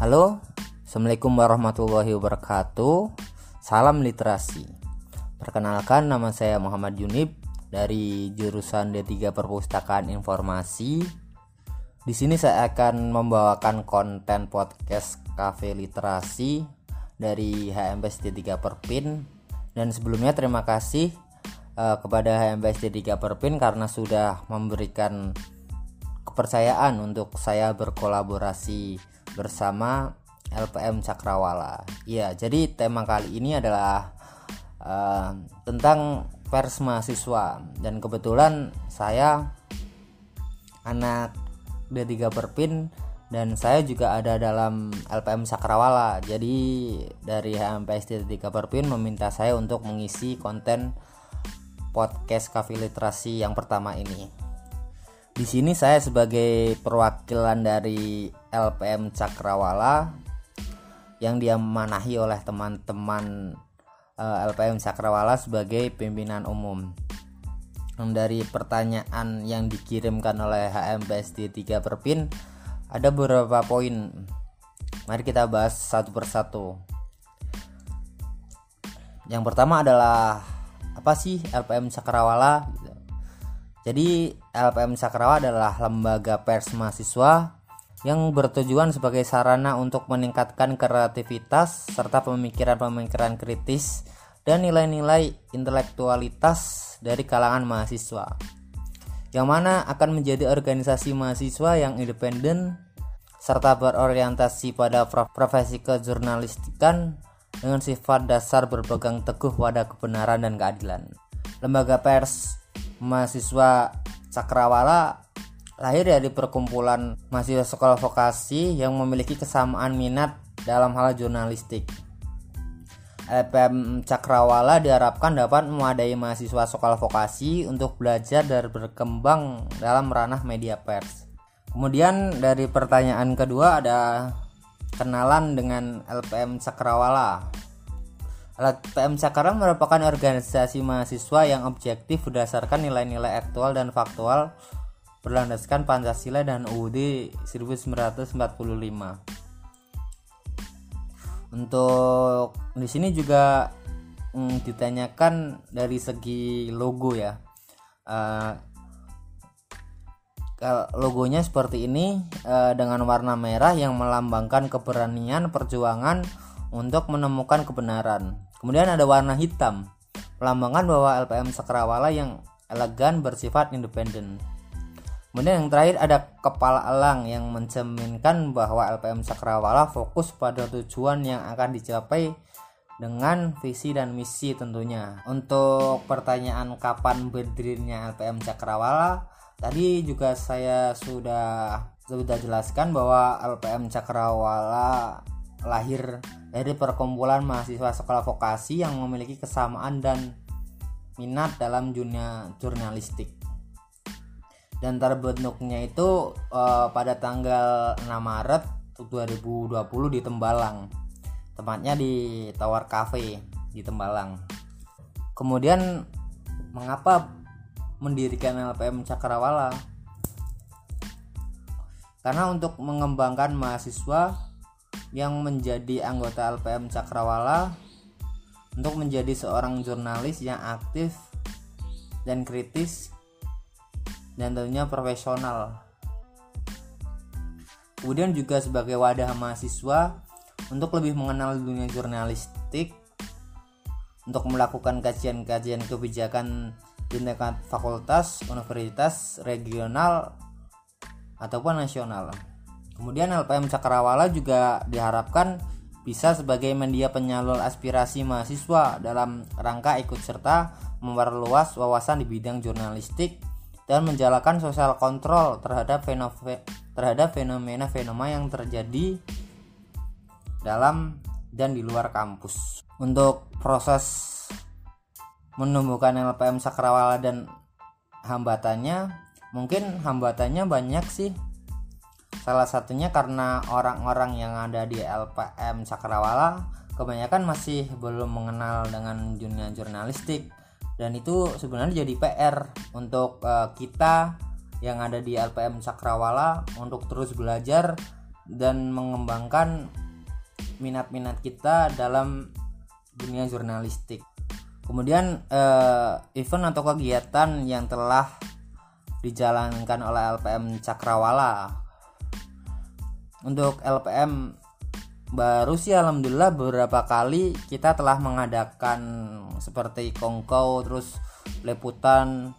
Halo, Assalamualaikum warahmatullahi wabarakatuh. Salam literasi. Perkenalkan nama saya Muhammad Junib dari jurusan D3 Perpustakaan Informasi. Di sini saya akan membawakan konten podcast Cafe Literasi dari HMPS D3 Perpin dan sebelumnya terima kasih uh, kepada HMPS D3 Perpin karena sudah memberikan kepercayaan untuk saya berkolaborasi bersama LPM Cakrawala. Iya, jadi tema kali ini adalah uh, tentang pers mahasiswa dan kebetulan saya anak D3 Perpin dan saya juga ada dalam LPM Cakrawala. Jadi dari HMPS D3 Perpin meminta saya untuk mengisi konten podcast Kafe Literasi yang pertama ini. Di sini saya sebagai perwakilan dari LPM Cakrawala yang diamanahi oleh teman-teman eh, LPM Cakrawala sebagai pimpinan umum. Dari pertanyaan yang dikirimkan oleh HMPSD 3 Perpin ada beberapa poin. Mari kita bahas satu persatu. Yang pertama adalah apa sih LPM Cakrawala? Jadi LPM Sakrawa adalah lembaga pers mahasiswa yang bertujuan sebagai sarana untuk meningkatkan kreativitas serta pemikiran-pemikiran kritis dan nilai-nilai intelektualitas dari kalangan mahasiswa. Yang mana akan menjadi organisasi mahasiswa yang independen serta berorientasi pada profesi kejurnalistikan dengan sifat dasar berpegang teguh pada kebenaran dan keadilan. Lembaga pers mahasiswa Cakrawala lahir dari perkumpulan mahasiswa sekolah vokasi yang memiliki kesamaan minat dalam hal jurnalistik. LPM Cakrawala diharapkan dapat memadai mahasiswa sekolah vokasi untuk belajar dan berkembang dalam ranah media pers. Kemudian dari pertanyaan kedua ada kenalan dengan LPM Cakrawala. LPM Cakra merupakan organisasi mahasiswa yang objektif berdasarkan nilai-nilai aktual dan faktual berlandaskan Pancasila dan UUD 1945. Untuk di sini juga mm, ditanyakan dari segi logo ya. Uh, logonya seperti ini uh, dengan warna merah yang melambangkan keberanian perjuangan untuk menemukan kebenaran. Kemudian ada warna hitam, melambangkan bahwa LPM Sakrawala yang elegan bersifat independen. Kemudian yang terakhir ada kepala elang yang mencerminkan bahwa LPM Sakrawala fokus pada tujuan yang akan dicapai dengan visi dan misi tentunya. Untuk pertanyaan kapan berdirinya LPM Cakrawala, tadi juga saya sudah sudah jelaskan bahwa LPM Cakrawala lahir dari perkumpulan mahasiswa sekolah vokasi yang memiliki kesamaan dan minat dalam dunia jurnalistik. Dan terbentuknya itu uh, pada tanggal 6 Maret 2020 di Tembalang. Tempatnya di Tower Cafe di Tembalang. Kemudian mengapa mendirikan LPM Cakrawala? Karena untuk mengembangkan mahasiswa yang menjadi anggota LPM Cakrawala untuk menjadi seorang jurnalis yang aktif dan kritis dan tentunya profesional. Kemudian juga sebagai wadah mahasiswa untuk lebih mengenal dunia jurnalistik untuk melakukan kajian-kajian kebijakan di tingkat fakultas, universitas, regional ataupun nasional. Kemudian LPM Cakrawala juga diharapkan bisa sebagai media penyalur aspirasi mahasiswa dalam rangka ikut serta memperluas wawasan di bidang jurnalistik dan menjalankan sosial kontrol terhadap terhadap fenomena-fenomena yang terjadi dalam dan di luar kampus. Untuk proses menumbuhkan LPM Cakrawala dan hambatannya, mungkin hambatannya banyak sih Salah satunya karena orang-orang yang ada di LPM Cakrawala kebanyakan masih belum mengenal dengan dunia jurnalistik dan itu sebenarnya jadi PR untuk uh, kita yang ada di LPM Cakrawala untuk terus belajar dan mengembangkan minat-minat kita dalam dunia jurnalistik. Kemudian eh, event atau kegiatan yang telah dijalankan oleh LPM Cakrawala. Untuk LPM baru sih alhamdulillah beberapa kali kita telah mengadakan seperti kongkow terus leputan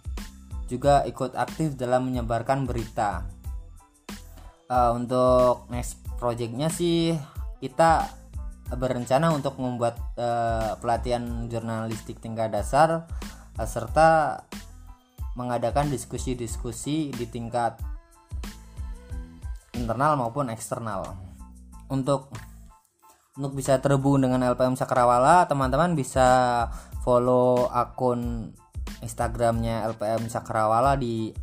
juga ikut aktif dalam menyebarkan berita. Uh, untuk next projectnya sih kita berencana untuk membuat uh, pelatihan jurnalistik tingkat dasar uh, serta mengadakan diskusi-diskusi di tingkat internal maupun eksternal. Untuk untuk bisa terhubung dengan LPM Sakrawala teman-teman bisa follow akun Instagramnya LPM Sakrawala di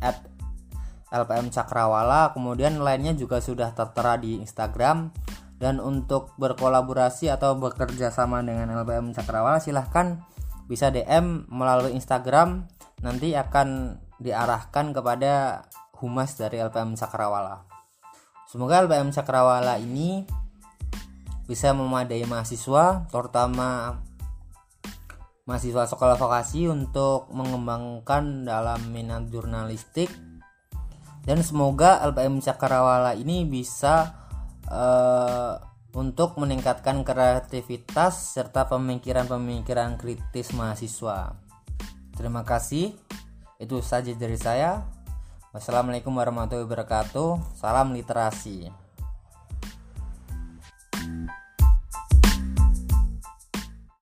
@lpm Cakrawala kemudian lainnya juga sudah tertera di Instagram. Dan untuk berkolaborasi atau bekerja sama dengan LPM Cakrawala silahkan bisa DM melalui Instagram. Nanti akan diarahkan kepada humas dari LPM Cakrawala semoga LPM Cakrawala ini bisa memadai mahasiswa terutama mahasiswa sekolah vokasi untuk mengembangkan dalam minat jurnalistik dan semoga LPM Cakrawala ini bisa uh, untuk meningkatkan kreativitas serta pemikiran-pemikiran kritis mahasiswa. Terima kasih. Itu saja dari saya. Wassalamualaikum warahmatullahi wabarakatuh. Salam literasi.